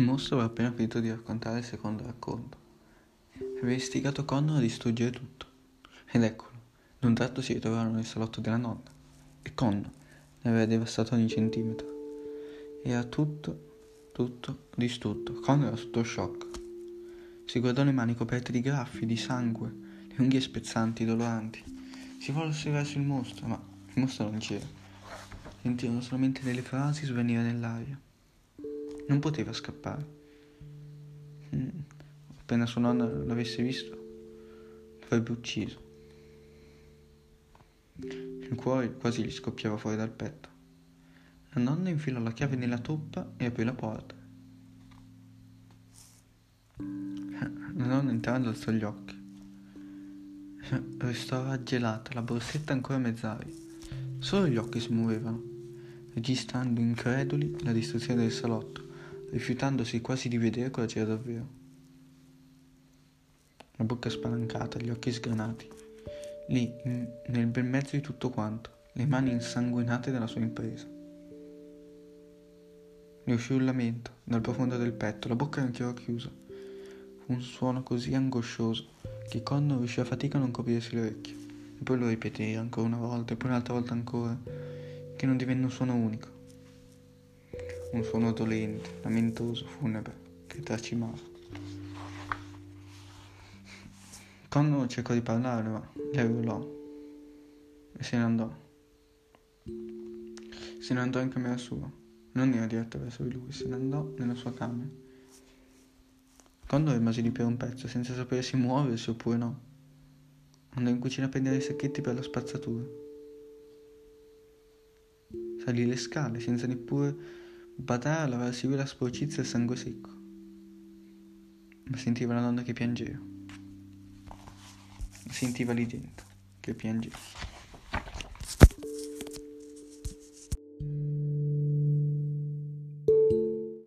Il mostro aveva appena finito di raccontare il secondo racconto. Aveva istigato Connor a distruggere tutto. Ed eccolo, d'un tratto si ritrovarono nel salotto della nonna. E Connor ne aveva devastato ogni centimetro. Era tutto, tutto distrutto. Connor era sotto shock. Si guardò le mani coperte di graffi, di sangue, le unghie spezzanti, doloranti. Si volse verso il mostro, ma il mostro non c'era. Sentirono solamente delle frasi svanire nell'aria. Non poteva scappare. Mm. Appena sua nonna l'avesse visto, l'avrebbe ucciso. Il cuore quasi gli scoppiava fuori dal petto. La nonna infilò la chiave nella toppa e aprì la porta. La nonna entrando alzò gli occhi. Restò raggelata, la borsetta ancora mezz'aria. Solo gli occhi si muovevano, registrando increduli la distruzione del salotto rifiutandosi quasi di vedere cosa c'era davvero. La bocca spalancata, gli occhi sgranati, lì, in, nel bel mezzo di tutto quanto, le mani insanguinate della sua impresa. Ne uscì un lamento dal profondo del petto, la bocca ancora chiusa. Fu un suono così angoscioso che Connor riuscì a fatica a non coprirsi le orecchie. E poi lo ripeté ancora una volta e poi un'altra volta ancora, che non divenne un suono unico un suono dolente, lamentoso, funebre, che tracimava. Quando cercò di parlare, ma lei urlò e se ne andò. Se ne andò in camera sua, non era diretta verso di lui, se ne andò nella sua camera. Quando rimase lì per un pezzo, senza sapere se muoversi oppure no, andò in cucina a prendere i sacchetti per la spazzatura. Salì le scale senza neppure Badare a lavarsi via la sporcizia e sangue secco. Ma sentiva la donna che piangeva. Sentiva lì dentro che piangeva.